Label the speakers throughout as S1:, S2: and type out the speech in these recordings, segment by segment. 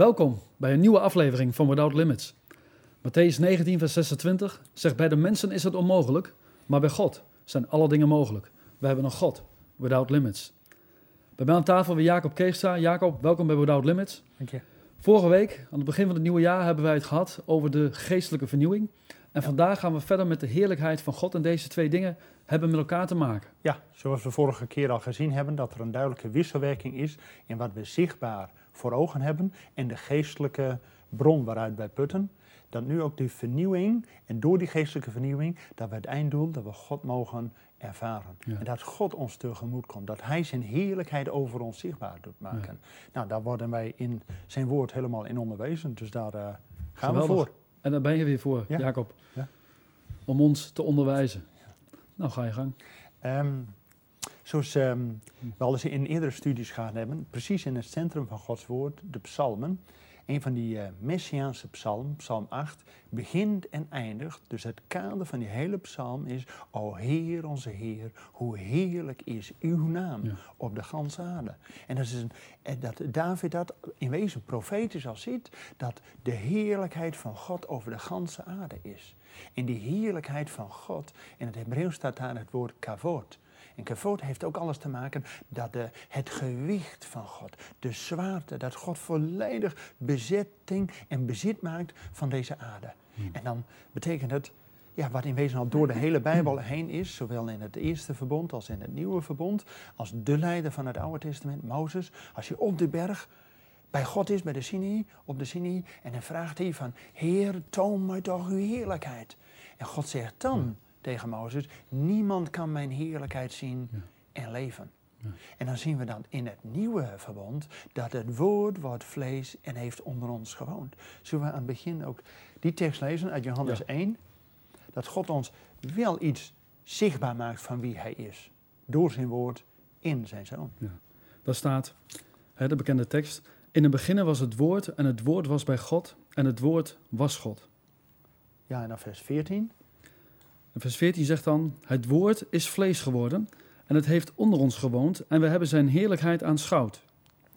S1: Welkom bij een nieuwe aflevering van Without Limits. Matthäus 19, vers 26 zegt: Bij de mensen is het onmogelijk, maar bij God zijn alle dingen mogelijk. We hebben een God, Without Limits. Bij mij aan tafel weer Jacob Keestra. Jacob, welkom bij Without Limits.
S2: Dank je.
S1: Vorige week, aan het begin van het nieuwe jaar, hebben wij het gehad over de geestelijke vernieuwing. En vandaag gaan we verder met de heerlijkheid van God. En deze twee dingen hebben met elkaar te maken.
S2: Ja, zoals we vorige keer al gezien hebben, dat er een duidelijke wisselwerking is in wat we zichtbaar voor ogen hebben en de geestelijke bron waaruit wij putten. Dat nu ook die vernieuwing, en door die geestelijke vernieuwing, dat we het einddoel, dat we God mogen ervaren.
S1: Ja.
S2: En dat God ons tegemoet komt, dat Hij zijn heerlijkheid over ons zichtbaar doet maken. Nou, daar worden wij in zijn woord helemaal in onderwezen, dus daar eh, gaan
S1: Geweldig.
S2: we voor.
S1: En daar ben je weer voor,
S2: Ja.
S1: Jacob.
S2: Ja.
S1: Om ons te onderwijzen. Nou, ga je gang.
S2: Ehm, zoals ehm, we al eens in eerdere studies gehad hebben, precies in het centrum van Gods woord, de psalmen. Een van die eh, messiaanse psalmen, psalm 8, begint en eindigt. Dus het kader van die hele psalm is, O Heer onze Heer, hoe heerlijk is uw naam
S1: Ja.
S2: op de ganse aarde. En dat, is een, en dat David dat in wezen profetisch al ziet, dat de heerlijkheid van God over de ganse aarde is. En die heerlijkheid van God, in het Hebreeuws staat daar het woord kavod. En kavod heeft ook alles te maken dat de, het gewicht van God, de zwaarte, dat God volledig bezetting en bezit maakt van deze aarde. En dan betekent het, ja, wat in wezen al door de hele Bijbel heen is, zowel in het eerste verbond als in het nieuwe verbond, als de leider van het Oude Testament, Mozes, als je op de berg bij God is, bij de Sinai, op de Sinai, en dan vraagt hij van, Heer, toon mij toch uw heerlijkheid. En God zegt dan tegen Mozes, niemand kan mijn heerlijkheid zien
S1: Ja.
S2: en leven.
S1: Ja.
S2: En dan zien we dan in het nieuwe verbond dat het woord wordt vlees en heeft onder ons gewoond. Zullen we aan het begin ook die tekst lezen uit Johannes
S1: Ja.
S2: 1? Dat God ons wel iets zichtbaar maakt van wie hij is. Door zijn woord in zijn zoon.
S1: Daar staat, hè, de bekende tekst. In het begin was het woord en het woord was bij God en het woord was God.
S2: Ja, en dan vers 14.
S1: Vers 14 zegt dan, het woord is vlees geworden en het heeft onder ons gewoond en we hebben zijn heerlijkheid aanschouwd.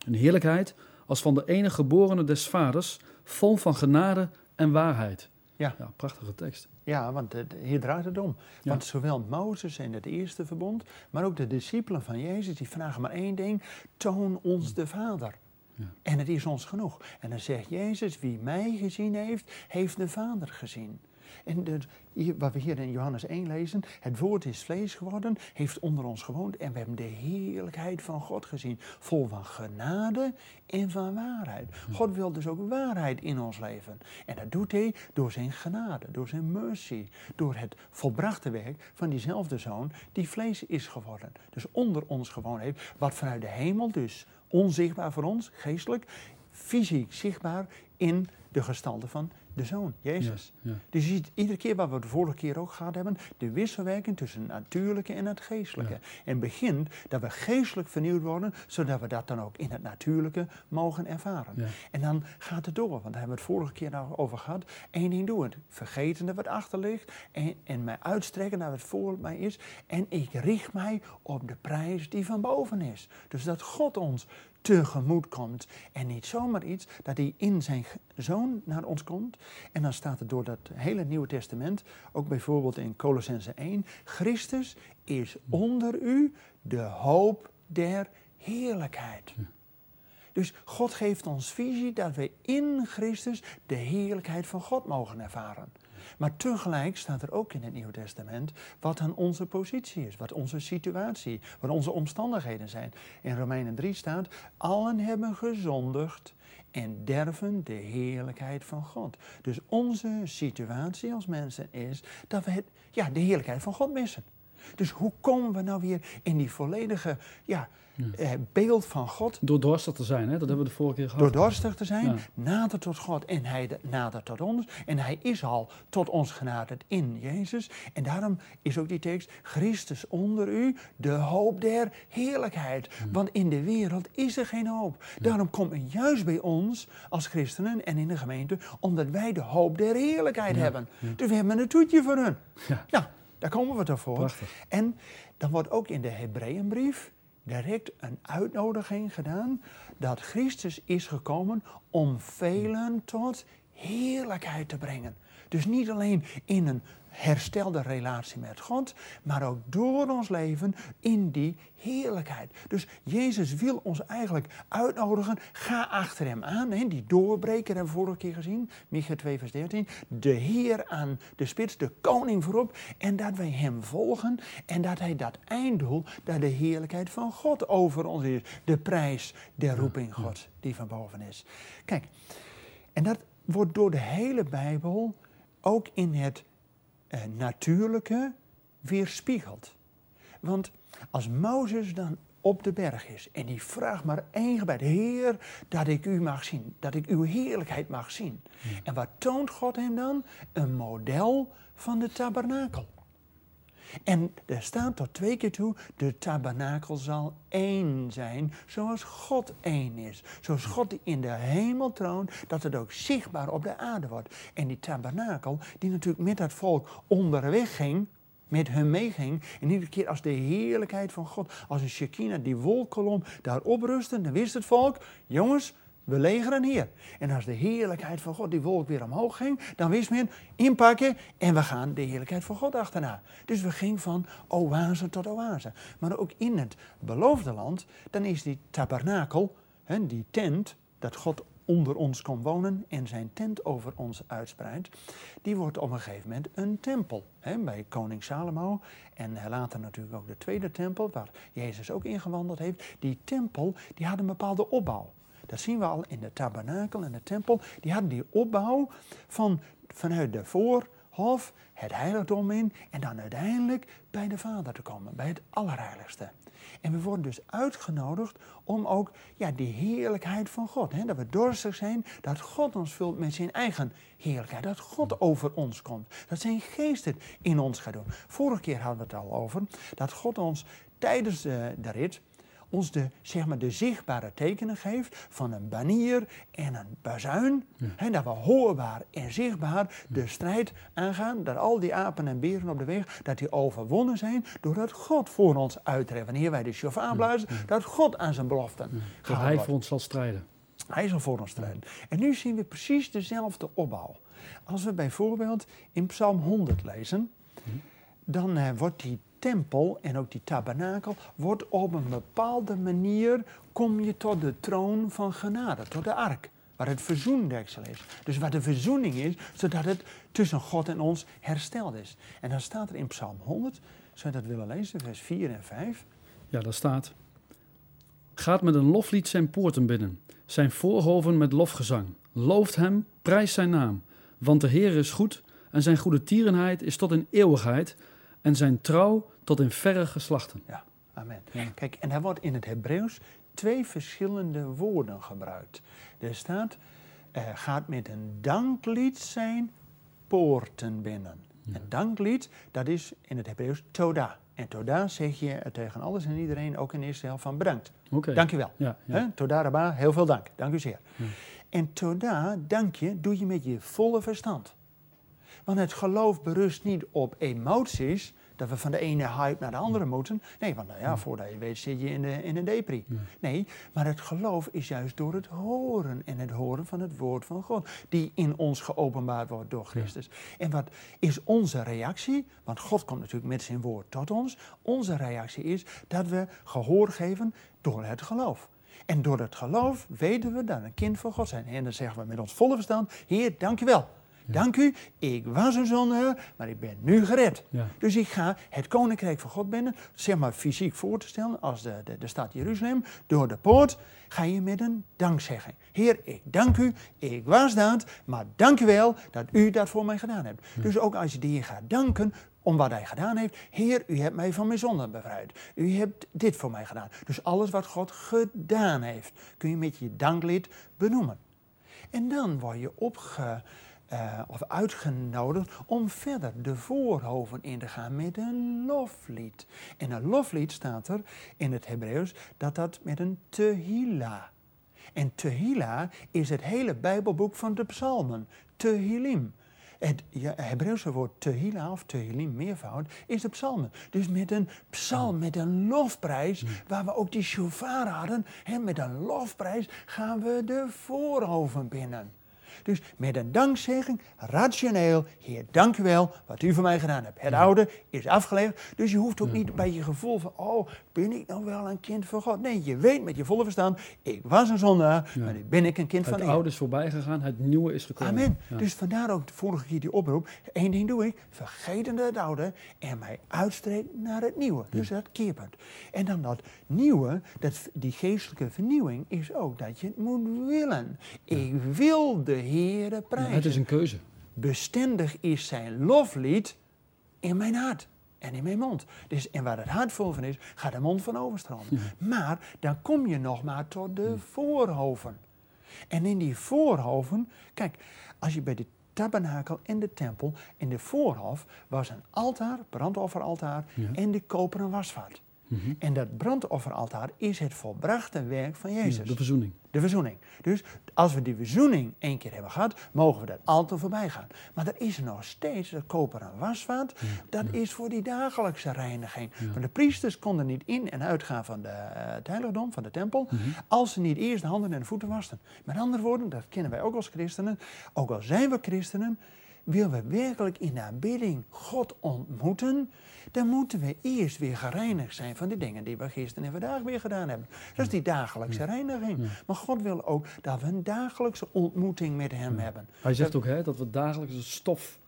S1: Een heerlijkheid als van de enige geborene des vaders, vol van genade en waarheid.
S2: Ja.
S1: ja prachtige tekst.
S2: Ja, want hier draait het om.
S1: Ja.
S2: Want zowel Mozes in het eerste verbond, maar ook de discipelen van Jezus, die vragen maar één ding: toon ons de Vader.
S1: Ja.
S2: En het is ons genoeg. En dan zegt Jezus: wie mij gezien heeft, heeft de Vader gezien. En de, hier, wat we hier in Johannes 1 lezen, het woord is vlees geworden, heeft onder ons gewoond en we hebben de heerlijkheid van God gezien, vol van genade en van waarheid. God wil dus ook waarheid in ons leven. En dat doet hij door zijn genade, door zijn mercy, door het volbrachte werk van diezelfde zoon die vlees is geworden. Dus onder ons gewoon heeft, wat vanuit de hemel dus onzichtbaar voor ons, geestelijk, fysiek zichtbaar in de gestalte van de zoon, Jezus.
S1: Ja, ja.
S2: Dus je ziet iedere keer wat we de vorige keer ook gehad hebben, de wisselwerking tussen het natuurlijke en het geestelijke.
S1: Ja.
S2: En begint dat we geestelijk vernieuwd worden, zodat we dat dan ook in het natuurlijke mogen ervaren. En dan gaat het door, want daar hebben we het vorige keer nog over gehad. Eén ding doen, het vergeten dat wat achter ligt en, en mij uitstrekken naar wat voor mij is. En ik richt mij op de prijs die van boven is. Dus dat God ons tegemoet komt. En niet zomaar iets dat hij in zijn zoon naar ons komt. En dan staat het door dat hele Nieuwe Testament, ook bijvoorbeeld in Colossense 1, Christus is onder u de hoop der heerlijkheid. Dus God geeft ons visie dat we in Christus de heerlijkheid van God mogen ervaren. Maar tegelijk staat er ook in het Nieuwe Testament wat dan onze positie is, wat onze situatie, wat onze omstandigheden zijn. In Romeinen 3 staat, allen hebben gezondigd en derven de heerlijkheid van God. Dus onze situatie als mensen is dat we het, ja, de heerlijkheid van God missen. Dus hoe komen we nou weer in die volledige ja, eh, beeld van God
S1: Door dorstig te zijn, hè? dat hebben we de vorige keer gehad.
S2: door dorstig te zijn,
S1: Ja.
S2: nader tot God en Hij de- nader tot ons. En Hij is al tot ons genaderd in Jezus. En daarom is ook die tekst, Christus onder u, de hoop der heerlijkheid. Want in de wereld is er geen hoop. Daarom komt het juist bij ons als christenen en in de gemeente, omdat wij de hoop der heerlijkheid hebben. Dus we hebben een toetje voor hun.
S1: Ja.
S2: Ja, daar komen we toch voor.
S1: Prachtig.
S2: En dan wordt ook in de Hebreeënbrief direct een uitnodiging gedaan dat Christus is gekomen om velen tot heerlijkheid te brengen. Dus niet alleen in een herstelde relatie met God, maar ook door ons leven in die heerlijkheid. Dus Jezus wil ons eigenlijk uitnodigen, ga achter hem aan. Hè? Die doorbreker hebben we vorige keer gezien, Micha 2 vers 13. De Heer aan de spits, de koning voorop. En dat wij hem volgen en dat hij dat einddoel, dat de heerlijkheid van God over ons is. De prijs der roeping God die van boven is. Kijk, en dat wordt door de hele Bijbel ook in het eh, natuurlijke weerspiegeld. Want als Mozes dan op de berg is en die vraagt maar één gebed: Heer, dat ik u mag zien, dat ik uw heerlijkheid mag zien. En wat toont God hem dan? Een model van de tabernakel. En er staat tot twee keer toe, de tabernakel zal één zijn, zoals God één is. Zoals God in de hemel troont, dat het ook zichtbaar op de aarde wordt. En die tabernakel, die natuurlijk met dat volk onderweg ging, met hun meeging. En iedere keer als de heerlijkheid van God, als een Shekinah, die wolkolom daarop rustte, dan wist het volk, jongens, we legeren hier. En als de heerlijkheid van God, die wolk weer omhoog ging, dan wist men inpakken en we gaan de heerlijkheid van God achterna. Dus we gingen van oase tot oase. Maar ook in het beloofde land, dan is die tabernakel, die tent, dat God onder ons kon wonen en zijn tent over ons uitspreidt, die wordt op een gegeven moment een tempel. bij koning Salomo en later natuurlijk ook de tweede tempel, waar Jezus ook ingewandeld heeft. Die tempel, die had een bepaalde opbouw. Dat zien we al in de tabernakel en de tempel. Die hadden die opbouw van, vanuit de voorhof, het heiligdom in en dan uiteindelijk bij de Vader te komen, bij het Allerheiligste. En we worden dus uitgenodigd om ook ja, die heerlijkheid van God, hè, dat we dorstig zijn, dat God ons vult met zijn eigen heerlijkheid, dat God over ons komt, dat zijn geest het in ons gaat doen. Vorige keer hadden we het al over dat God ons tijdens de, de rit ons de, zeg maar, de zichtbare tekenen geeft van een banier en een bazuin. Ja. dat we hoorbaar en zichtbaar de strijd aangaan. Dat al die apen en beren op de weg, dat die overwonnen zijn doordat God voor ons uittrekt. Wanneer wij de chauffeur blazen, dat God aan zijn beloften
S1: Dat hij voor ons zal strijden.
S2: Hij zal voor ons strijden. En nu zien we precies dezelfde opbouw. Als we bijvoorbeeld in Psalm 100 lezen, dan eh, wordt die tempel en ook die tabernakel wordt op een bepaalde manier, kom je tot de troon van genade, tot de ark. Waar het verzoendeksel is. Dus waar de verzoening is, zodat het tussen God en ons hersteld is. En dan staat er in Psalm 100, zou je dat willen lezen, vers 4 en 5?
S1: Ja, daar staat. Gaat met een loflied zijn poorten binnen, zijn voorhoven met lofgezang. Looft hem, prijst zijn naam. Want de Heer is goed en zijn goede tierenheid is tot in eeuwigheid en zijn trouw tot in verre geslachten.
S2: Ja, amen. Kijk, en daar wordt in het Hebreeuws twee verschillende woorden gebruikt. Er staat, uh, gaat met een danklied zijn poorten binnen. Een danklied, dat is in het Hebreeuws toda. En toda zeg je tegen alles en iedereen, ook in Israël, van bedankt. Okay. Dank je wel. Ja, ja. Toda rabba, heel veel dank. Dank u zeer. En toda, dank je, doe je met je volle verstand. Want het geloof berust niet op emoties, dat we van de ene hype naar de andere moeten. Nee, want nou ja, voordat je weet zit je in, de, in een depri. Nee, maar het geloof is juist door het horen en het horen van het woord van God, die in ons geopenbaard wordt door Christus. En wat is onze reactie? Want God komt natuurlijk met zijn woord tot ons. Onze reactie is dat we gehoor geven door het geloof. En door het geloof weten we dat we een kind van God zijn. En dan zeggen we met ons volle verstand: Heer, dank je wel Dank u, ik was een zondaar, maar ik ben nu gered. Dus ik ga het koninkrijk van God binnen, zeg maar fysiek voor te stellen, als de, de, de stad Jeruzalem, door de poort, ga je met een dankzegging. Heer, ik dank u, ik was dat, maar dank u wel dat u dat voor mij gedaan hebt. Dus ook als je de Heer gaat danken, om wat hij gedaan heeft. Heer, u hebt mij van mijn zonden bevrijd. U hebt dit voor mij gedaan. Dus alles wat God gedaan heeft, kun je met je danklied benoemen. En dan word je opge, uh, of uitgenodigd om verder de voorhoven in te gaan met een loflied. En een loflied staat er in het Hebreeuws dat dat met een tehila. En tehila is het hele Bijbelboek van de psalmen, tehilim. Het Hebreeuwse woord tehila of tehilim, meervoud, is de psalmen. Dus met een psalm, met een lofprijs, waar we ook die shofar hadden, hè, met een lofprijs gaan we de voorhoven binnen. Dus met een dankzegging, rationeel, Heer, dank u wel wat u voor mij gedaan hebt. Het oude is afgelegd, dus je hoeft ook niet bij je gevoel van, oh, ben ik nou wel een kind van God? Nee, je weet met je volle verstand, ik was een zondaar, maar nu ben ik een kind van
S1: Het
S2: de Heer.
S1: oude is voorbij gegaan, het nieuwe is gekomen.
S2: Amen. Dus vandaar ook de vorige keer die oproep. Eén ding doe ik, vergetende het oude en mij uitstreek naar het nieuwe. Dus dat keerpunt. En dan dat nieuwe, dat, die geestelijke vernieuwing, is ook dat je het moet willen. Ik wil de Heere
S1: Ja,
S2: prijzen.
S1: het is een keuze.
S2: Bestendig is zijn loflied in mijn hart en in mijn mond. Dus, en waar het hart vol van is, gaat de mond van overstromen. Maar dan kom je nog maar tot de voorhoven. En in die voorhoven, kijk, als je bij de tabernakel en de tempel, in de voorhof was een altaar, brandofferaltaar
S1: Ja.
S2: en de koperen
S1: Mhm.
S2: En dat brandofferaltaar is het volbrachte werk van Jezus.
S1: Ja, de verzoening.
S2: De verzoening. Dus als we die verzoening één keer hebben gehad, mogen we dat altijd voorbij gaan. Maar er is nog steeds dat koperen wasvaat. Dat is voor die dagelijkse reiniging. Maar de priesters konden niet in en uitgaan van de, eh, het heiligdom, van de tempel, als ze niet eerst de handen en de voeten wasten. Met andere woorden, dat kennen wij ook als christenen. Ook al zijn we christenen, willen we werkelijk in de aanbidding God ontmoeten, dan moeten we eerst weer gereinigd zijn van de dingen die we gisteren en vandaag weer gedaan hebben. Dat is die dagelijkse reiniging. Maar God wil ook dat we een dagelijkse ontmoeting met Hem hebben.
S1: Hij zegt ook hè, dat we dagelijks de stof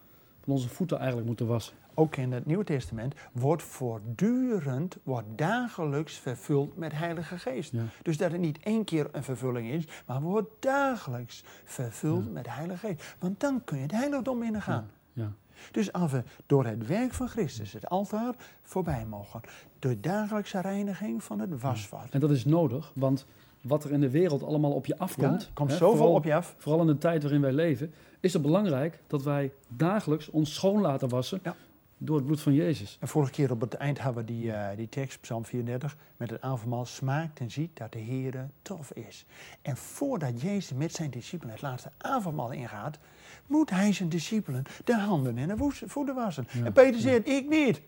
S1: van onze voeten eigenlijk moeten wassen.
S2: Ook in het Nieuwe Testament wordt voortdurend, wordt dagelijks vervuld met Heilige Geest.
S1: Ja.
S2: Dus dat het niet één keer een vervulling is, maar wordt dagelijks vervuld met Heilige Geest. Want dan kun je het heiligdom binnengaan.
S1: Ja.
S2: Dus als we door het werk van Christus het altaar voorbij mogen, de dagelijkse reiniging van het wasvat.
S1: En dat is nodig, want wat er in de wereld allemaal op je afkomt,
S2: Ja, komt
S1: hè,
S2: zoveel
S1: vooral,
S2: op je af.
S1: vooral in de tijd waarin wij leven, is het belangrijk dat wij dagelijks ons schoon laten wassen
S2: Ja.
S1: Door het bloed van Jezus.
S2: En vorige keer op het eind hadden we die, eh, die tekst, Psalm 34, met het avondmaal smaakt en ziet dat de Heere tof is. En voordat Jezus met zijn discipelen het laatste avondmaal ingaat, moet hij zijn discipelen de handen en de voeten wassen.
S1: Ja,
S2: En Peter zegt, ik niet.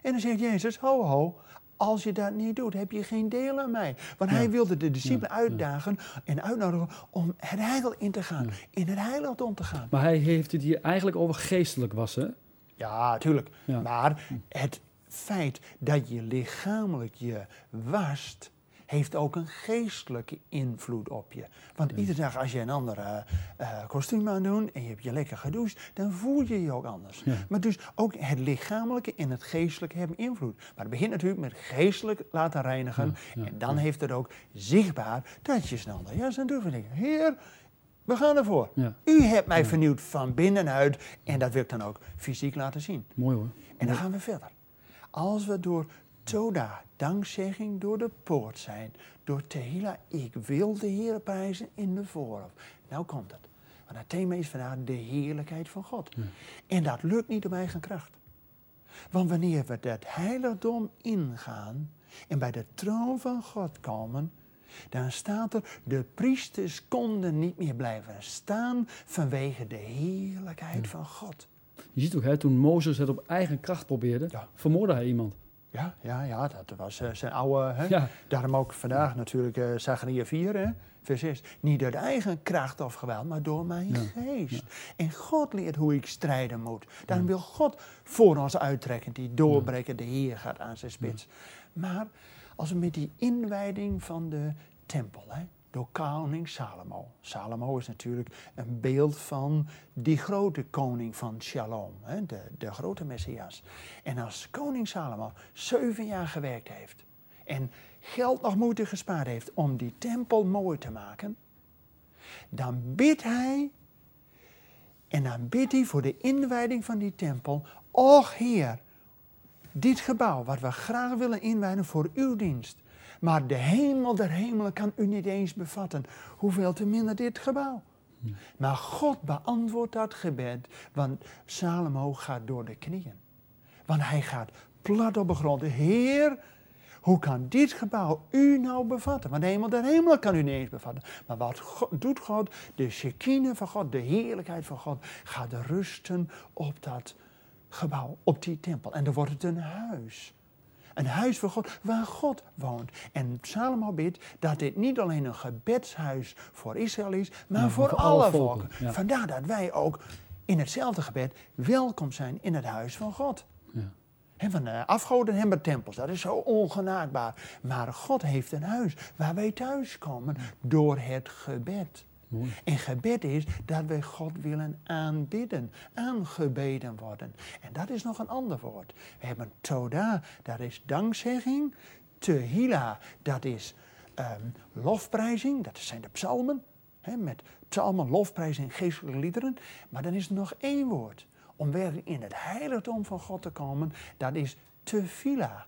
S2: En dan zegt Jezus, ho ho, als je dat niet doet, heb je geen deel aan mij. Want hij wilde de discipelen
S1: Ja,
S2: uitdagen en uitnodigen om het heilig in te gaan, in het heiligdom te gaan.
S1: Maar hij heeft het hier eigenlijk over geestelijk wassen.
S2: Ja, natuurlijk.
S1: Ja.
S2: Maar het feit dat je lichamelijk je wast, heeft ook een geestelijke invloed op je. Want iedere dag als je een ander eh, eh, kostuum aan doet en je hebt je lekker gedoucht, dan voel je je ook anders.
S1: Ja.
S2: Maar dus ook het lichamelijke en het geestelijke hebben invloed. Maar het begint natuurlijk met geestelijk laten reinigen.
S1: Ja, ja,
S2: en dan heeft het ook zichtbaar dat je snel naar jas en doet. Heer, we gaan ervoor.
S1: Ja,
S2: U hebt mij vernieuwd van binnenuit en dat wil ik dan ook fysiek laten zien.
S1: mooi hoor.
S2: En dan gaan we verder. Als we door Toda, dankzegging door de poort zijn, door Tehila, ik wil de Heer prijzen in de voorhof. Nou komt het. Want het thema is vandaag de heerlijkheid van God. En dat lukt niet op eigen kracht. Want wanneer we dat heiligdom ingaan en bij de troon van God komen, dan staat er, de priesters konden niet meer blijven staan vanwege de heerlijkheid van God.
S1: Je ziet ook, hè, toen Mozes het op eigen kracht probeerde,
S2: Ja.
S1: vermoordde hij iemand.
S2: Ja, ja, ja dat was eh, zijn oude. Hè?
S1: Ja.
S2: Daarom ook vandaag natuurlijk uh, Zachariah 4, hè? vers 6. Niet door de eigen kracht of geweld, maar door mijn
S1: Ja.
S2: geest. En God leert hoe ik strijden moet. Daarom wil God voor ons uittrekken, die doorbreken. De Heer gaat aan zijn spits. Maar als met die inwijding van de tempel, hè? door koning Salomo. Salomo is natuurlijk een beeld van die grote koning van Shalom, hè, de, de grote Messias. En als koning Salomo zeven jaar gewerkt heeft en geld nog moeite gespaard heeft om die tempel mooi te maken, dan bidt hij en dan bidt hij voor de inwijding van die tempel, Och Heer, dit gebouw wat we graag willen inwijden voor uw dienst. Maar de hemel der hemelen kan u niet eens bevatten. Hoeveel te minder dit gebouw. Maar God beantwoordt dat gebed, want Salomo gaat door de knieën. Want hij gaat plat op de grond. Heer, hoe kan dit gebouw u nou bevatten? Want de hemel, de hemel kan u niet eens bevatten. Maar wat doet God? De Shekinah van God, de heerlijkheid van God, gaat rusten op dat gebouw, op die tempel. En dan wordt het een huis. Een huis voor God, waar God woont. En Salomo bidt dat dit niet alleen een gebedshuis voor Israël is, maar voor, alle volken. Vandaar dat wij ook in hetzelfde gebed welkom zijn in het huis van God. Ja. He, van de afgoden hebben tempels, dat is zo ongenaakbaar. Maar God heeft een huis waar wij thuiskomen door het gebed. En gebed is dat wij God willen aanbidden, aangebeden worden. En dat is nog een ander woord. We hebben toda, dat is dankzegging. Tehila, dat is um, lofprijzing, dat zijn de psalmen. met psalmen, lofprijzing, geestelijke liederen. Maar dan is er nog één woord. Om weer in het heiligdom van God te komen, dat is tefila.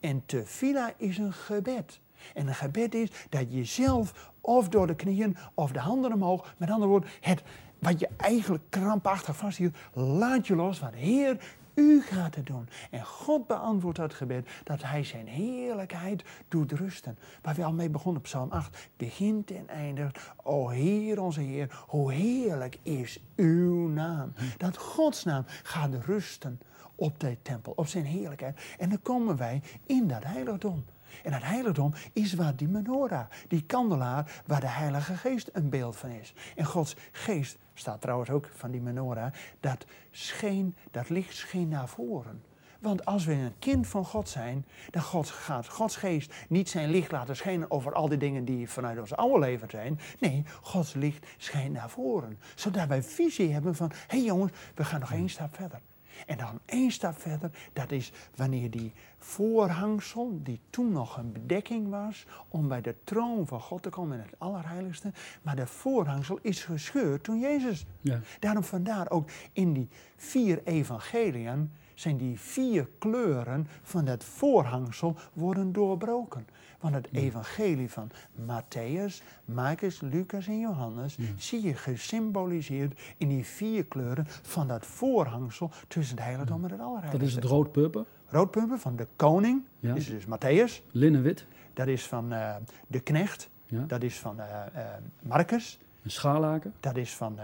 S2: En tefila is een gebed. En een gebed is dat je zelf of door de knieën of de handen omhoog, met andere woorden, het wat je eigenlijk krampachtig vasthield, laat je los, want Heer, u gaat het doen. En God beantwoordt dat gebed dat Hij zijn heerlijkheid doet rusten. Waar we al mee begonnen, Psalm 8, begint en eindigt. O Heer, onze Heer, hoe heerlijk is uw naam. Dat Gods naam gaat rusten op de tempel, op zijn heerlijkheid. En dan komen wij in dat heiligdom. En het heiligdom is waar die menorah, die kandelaar, waar de Heilige Geest een beeld van is. En Gods geest, staat trouwens ook van die menorah, dat scheen, dat licht scheen naar voren. Want als we een kind van God zijn, dan God, gaat Gods geest niet zijn licht laten schijnen over al die dingen die vanuit ons oude leven zijn. Nee, Gods licht schijnt naar voren. Zodat wij visie hebben van, hé hey jongens, we gaan nog één stap verder. En dan één stap verder, dat is wanneer die voorhangsel, die toen nog een bedekking was, om bij de troon van God te komen in het Allerheiligste, maar de voorhangsel is gescheurd toen Jezus. Ja. Daarom vandaar ook in die vier evangeliën zijn die vier kleuren van dat voorhangsel worden doorbroken. Want het evangelie van Matthäus, Marcus, Lucas en Johannes zie je gesymboliseerd in die vier kleuren van dat voorhangsel tussen het heiligdom en het allerheiligste.
S1: Dat is het roodpurper?
S2: Roodpurper van de koning, ja. is dus Matthäus.
S1: Linnenwit?
S2: Dat is van uh, de knecht, dat is van uh, uh, Marcus.
S1: Een schaalhaken?
S2: Dat is van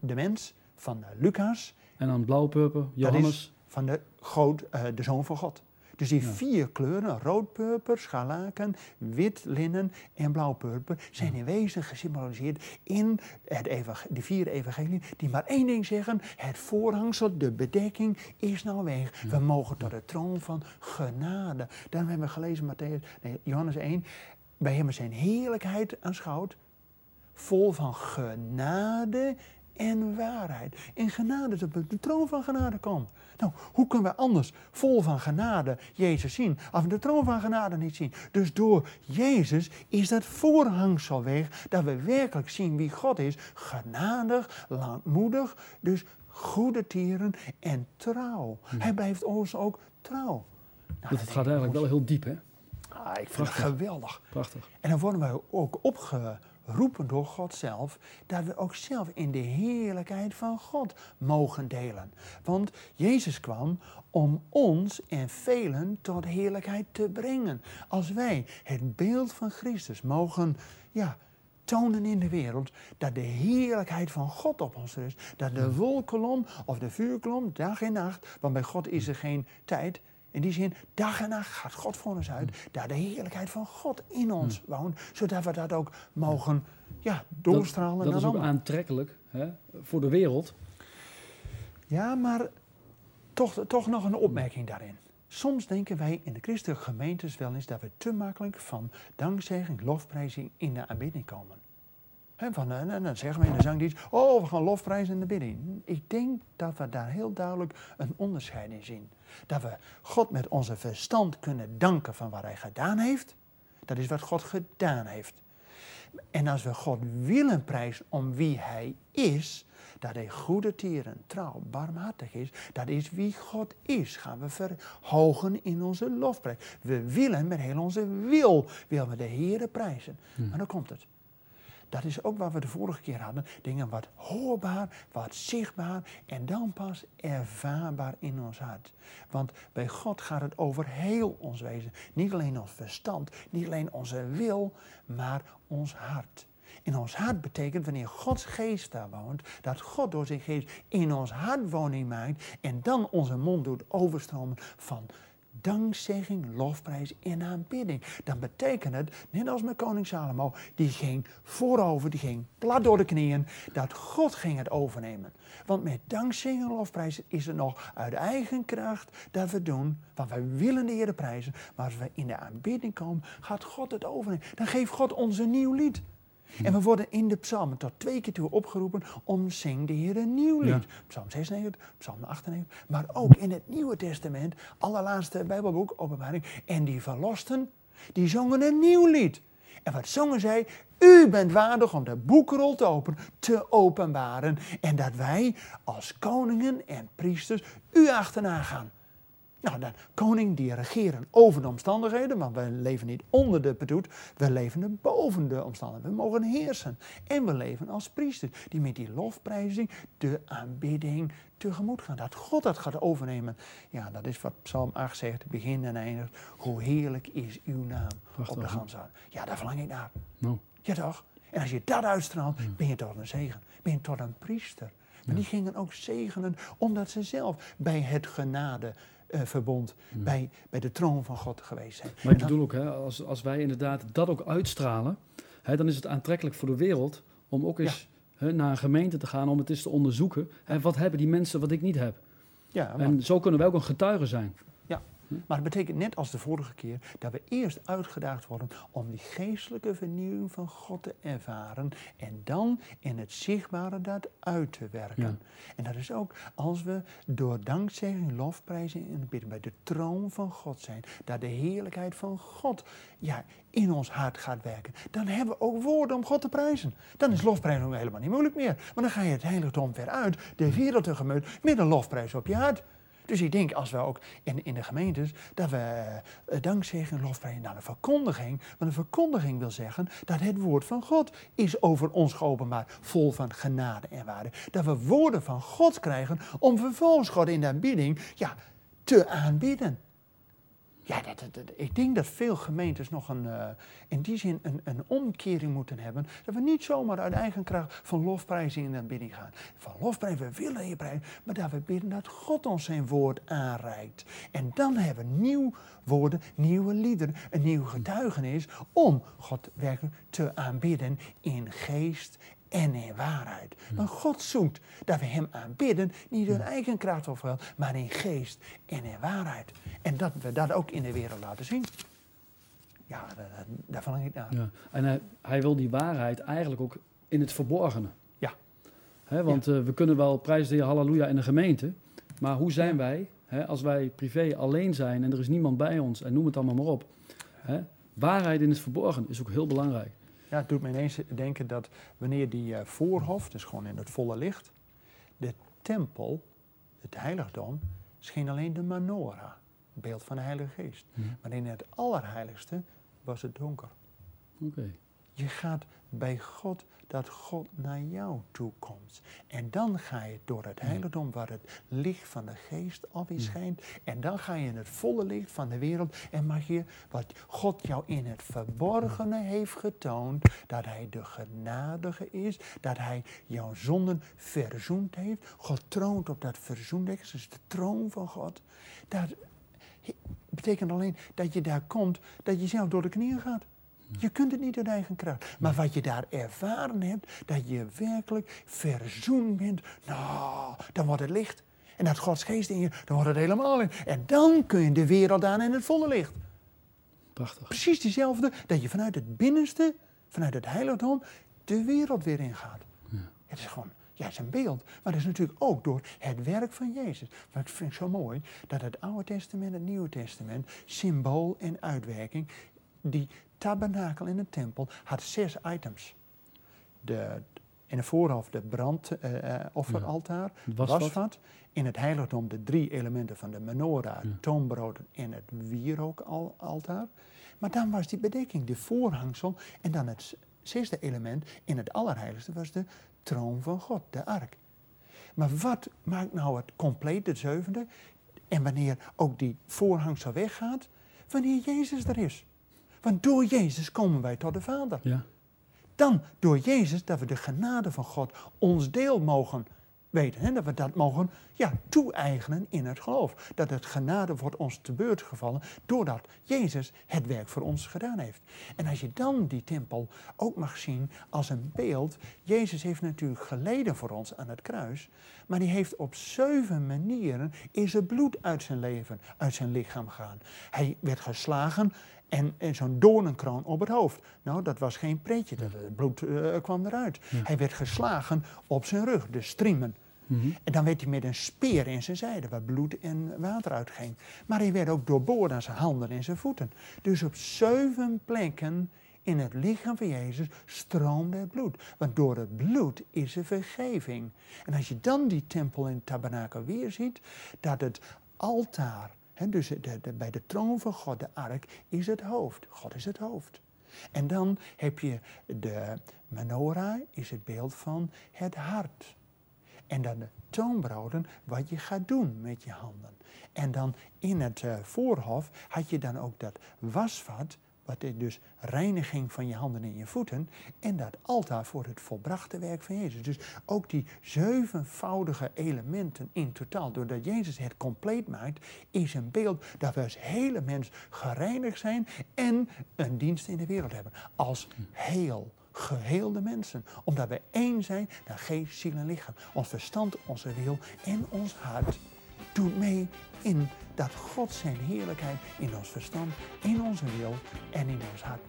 S2: de mens, van Lucas.
S1: En dan blauwpurper, Johannes?
S2: Van de, God, de Zoon van God. Dus die vier kleuren, rood-purper, scharlaken, wit linnen en blauw-purper, zijn in wezen gesymboliseerd in het de vier evangelieën, die maar één ding zeggen: het voorhangsel, de bedekking is nou weg. We mogen tot de troon van genade. Daarom hebben we gelezen Matthäus, nee, Johannes 1, bij hem zijn heerlijkheid aanschouwd, vol van genade en waarheid. In genade, op de troon van genade komen. Nou, hoe kunnen we anders vol van genade Jezus zien, als we de troon van genade niet zien? Dus door Jezus is dat voorhangsel weg, dat we werkelijk zien wie God is. Genadig, langmoedig, dus goede tieren en trouw. Hij blijft ons ook trouw.
S1: Nou, het gaat eigenlijk wel heel diep, hè?
S2: Ah, ik vind het geweldig.
S1: Prachtig.
S2: En dan worden wij ook opge roepen door God zelf, dat we ook zelf in de heerlijkheid van God mogen delen. Want Jezus kwam om ons en velen tot heerlijkheid te brengen. Als wij het beeld van Christus mogen ja, tonen in de wereld, dat de heerlijkheid van God op ons rust, dat de wolkolom of de vuurkolom dag en nacht, want bij God is er geen tijd, in die zin, dag en nacht gaat God voor ons uit. Daar de heerlijkheid van God in ons woont. Zodat we dat ook mogen ja, doorstralen
S1: dat, dat is ook aantrekkelijk hè, voor de wereld.
S2: Ja, maar toch, toch nog een opmerking daarin. Soms denken wij in de christelijke gemeentes wel eens dat we te makkelijk van dankzegging, lofprijzing in de aanbidding komen. En van, en eh, dan zeggen we in de zangdienst, oh, we gaan lofprijzen in de bidding. Ik denk dat we daar heel duidelijk een onderscheid in zien. Dat we God met onze verstand kunnen danken van wat Hij gedaan heeft. Dat is wat God gedaan heeft. En als we God willen prijzen om wie Hij is, dat Hij goede tieren, trouw, barmhartig is, dat is wie God is, gaan we verhogen in onze lofprijs. We willen met heel onze wil, willen we de Heere prijzen. Hmm. Maar dan komt het dat is ook wat we de vorige keer hadden. Dingen wat hoorbaar, wat zichtbaar en dan pas ervaarbaar in ons hart. Want bij God gaat het over heel ons wezen. Niet alleen ons verstand, niet alleen onze wil, maar ons hart. In ons hart betekent wanneer Gods geest daar woont, dat God door zijn geest in ons hart woning maakt en dan onze mond doet overstromen van dankzegging, lofprijs en aanbidding. Dan betekent het, net als met koning Salomo, die ging voorover, die ging plat door de knieën, dat God ging het overnemen. Want met dankzegging en lofprijs is het nog uit eigen kracht dat we doen, want wij willen de Heer prijzen, maar als we in de aanbidding komen, gaat God het overnemen. Dan geeft God ons een nieuw lied. En we worden in de psalmen tot twee keer toe opgeroepen om zing de Heer een nieuw lied. Psalm 96, Psalm 98, maar ook in het Nieuwe Testament, allerlaatste Bijbelboek, openbaring. En die verlosten, die zongen een nieuw lied. En wat zongen zij? U bent waardig om de boekrol te, open, te openbaren. En dat wij als koningen en priesters u achterna gaan. Nou, de koning die regeren over de omstandigheden, maar we leven niet onder de bedoet, we leven boven de omstandigheden. We mogen heersen. En we leven als priesters die met die lofprijzing de aanbidding tegemoet gaan. Dat God dat gaat overnemen. Ja, dat is wat Psalm 8 zegt, begin en eindigt. Hoe heerlijk is uw naam op de ganse Ja, daar verlang ik naar. No. Ja toch? En als je dat uitstraalt, ben je tot een zegen. Ben je tot een priester. Maar die gingen ook zegenen omdat ze zelf bij het genade uh, verbond bij, bij de troon van God geweest zijn.
S1: Maar ik bedoel ook, hè, als, als wij inderdaad dat ook uitstralen, hè, dan is het aantrekkelijk voor de wereld om ook eens hè, naar een gemeente te gaan om het eens te onderzoeken. Hè, wat hebben die mensen wat ik niet heb? Ja, En zo kunnen wij ook een getuige zijn.
S2: Maar het betekent net als de vorige keer dat we eerst uitgedaagd worden om die geestelijke vernieuwing van God te ervaren en dan in het zichtbare dat uit te werken. En dat is ook als we door dankzegging, lofprijzen en bidden bij de troon van God zijn, dat de heerlijkheid van God ja, in ons hart gaat werken. Dan hebben we ook woorden om God te prijzen. Dan is lofprijzen helemaal niet moeilijk meer. Maar dan ga je het heiligdom weer uit, de wereld tegemoet, met een lofprijs op je hart. Dus ik denk als we ook in, in de gemeentes, dat we uh, dankzeggen, lofprijzen naar de verkondiging. Maar de verkondiging wil zeggen dat het woord van God is over ons geopenbaard, vol van genade en waarde. Dat we woorden van God krijgen om vervolgens God in de aanbidding ja, te aanbidden. Ja, ik denk dat veel gemeentes nog een, uh, in die zin een, een, omkering moeten hebben. Dat we niet zomaar uit eigen kracht van lofprijzing in de bidding gaan. Van lofprijzen, we willen je prijzen, maar dat we bidden dat God ons zijn woord aanreikt. En dan hebben we nieuw woorden, nieuwe liederen, een nieuw getuigenis om God werkelijk te aanbidden in geest en in waarheid. Maar God zoekt dat we Hem aanbidden, niet door eigen kracht of geweld, maar in geest en in waarheid. En dat we dat ook in de wereld laten zien. Ja, daar verlang ik naar. Ja.
S1: En hij, hij, wil die waarheid eigenlijk ook in het verborgene. Ja. want eh, we kunnen wel prijzen de halleluja in de gemeente, maar hoe zijn wij als wij privé alleen zijn en er is niemand bij ons en noem het allemaal maar op. waarheid in het verborgen is ook heel belangrijk.
S2: Ja, het doet me ineens denken dat wanneer die uh, voorhof, dus gewoon in het volle licht, de tempel, het heiligdom, scheen alleen de menorah, beeld van de Heilige Geest. Mhm. Maar in het Allerheiligste was het donker. Oké. Je gaat bij God dat God naar jou toe komt. En dan ga je door het heiligdom waar het licht van de geest op je schijnt. En dan ga je in het volle licht van de wereld en mag je wat God jou in het verborgene heeft getoond, dat hij de genadige is, dat hij jouw zonden verzoend heeft. God troont op dat verzoendek, dat is de troon van God. Dat betekent alleen dat je daar komt, dat je zelf door de knieën gaat. Je kunt het niet uit eigen kracht. Maar wat je daar ervaren hebt, dat je werkelijk verzoend bent, nou, dan wordt het licht. En dat Gods geest in je, dan wordt het helemaal in. En dan kun je de wereld aan in het volle licht. Prachtig. Precies diezelfde, dat je vanuit het binnenste, vanuit het heiligdom, de wereld weer ingaat. Ja. Het is gewoon, ja, het is een beeld. Maar dat is natuurlijk ook door het werk van Jezus. Maar ik vind het zo mooi dat het Oude Testament en het Nieuwe Testament, symbool en uitwerking, die tabernakel in de tempel had zes items. De, in de voorhoofd de brandofferaltaar, uh, uh, wasvat. In het heiligdom de drie elementen van de menorah, ja. toonbrood en het wierookaltaar. Maar dan was die bedekking, de voorhangsel en dan het zesde element in het Allerheiligste was de troon van God, de ark. Maar wat maakt nou het compleet, de zevende? En wanneer ook die voorhangsel weggaat? Wanneer Jezus er is. Want door Jezus komen wij tot de Vader.
S1: Ja.
S2: Dan door Jezus dat we de genade van God ons deel mogen weten. Hè? Dat we dat mogen ja, toe-eigenen in het geloof. Dat het genade wordt ons te beurt gevallen doordat Jezus het werk voor ons gedaan heeft. En als je dan die tempel ook mag zien als een beeld. Jezus heeft natuurlijk geleden voor ons aan het kruis. Maar die heeft op zeven manieren in zijn bloed uit zijn leven, uit zijn lichaam gegaan. Hij werd geslagen en, en zo'n doornenkroon op het hoofd. Nou, dat was geen pretje, dat, het bloed eh, kwam eruit. Hij werd geslagen op zijn rug, de striemen.
S1: Mhm.
S2: En dan werd hij met een speer in zijn zijde, waar bloed en water uitging. Maar hij werd ook doorboord aan zijn handen en zijn voeten. Dus op zeven plekken in het lichaam van Jezus stroomde het bloed. Want door het bloed is er vergeving. En als je dan die tempel in het tabernakel weer ziet, dat het altaar, dus bij de troon van God, de ark, is het hoofd. God is het hoofd. En dan heb je de menorah, is het beeld van het hart. En dan de toonbroden, wat je gaat doen met je handen. En dan in het eh, voorhof had je dan ook dat wasvat, wat is dus reiniging van je handen en je voeten. En dat altaar voor het volbrachte werk van Jezus. Dus ook die zevenvoudige elementen in totaal, doordat Jezus het compleet maakt, is een beeld dat we als hele mens gereinigd zijn en een dienst in de wereld hebben. Als heel geheelde mensen. Omdat we één zijn naar geest, ziel en lichaam. Ons verstand, onze wil en ons hart doet mee in dat God zijn heerlijkheid in ons verstand, in onze wil en in ons hart.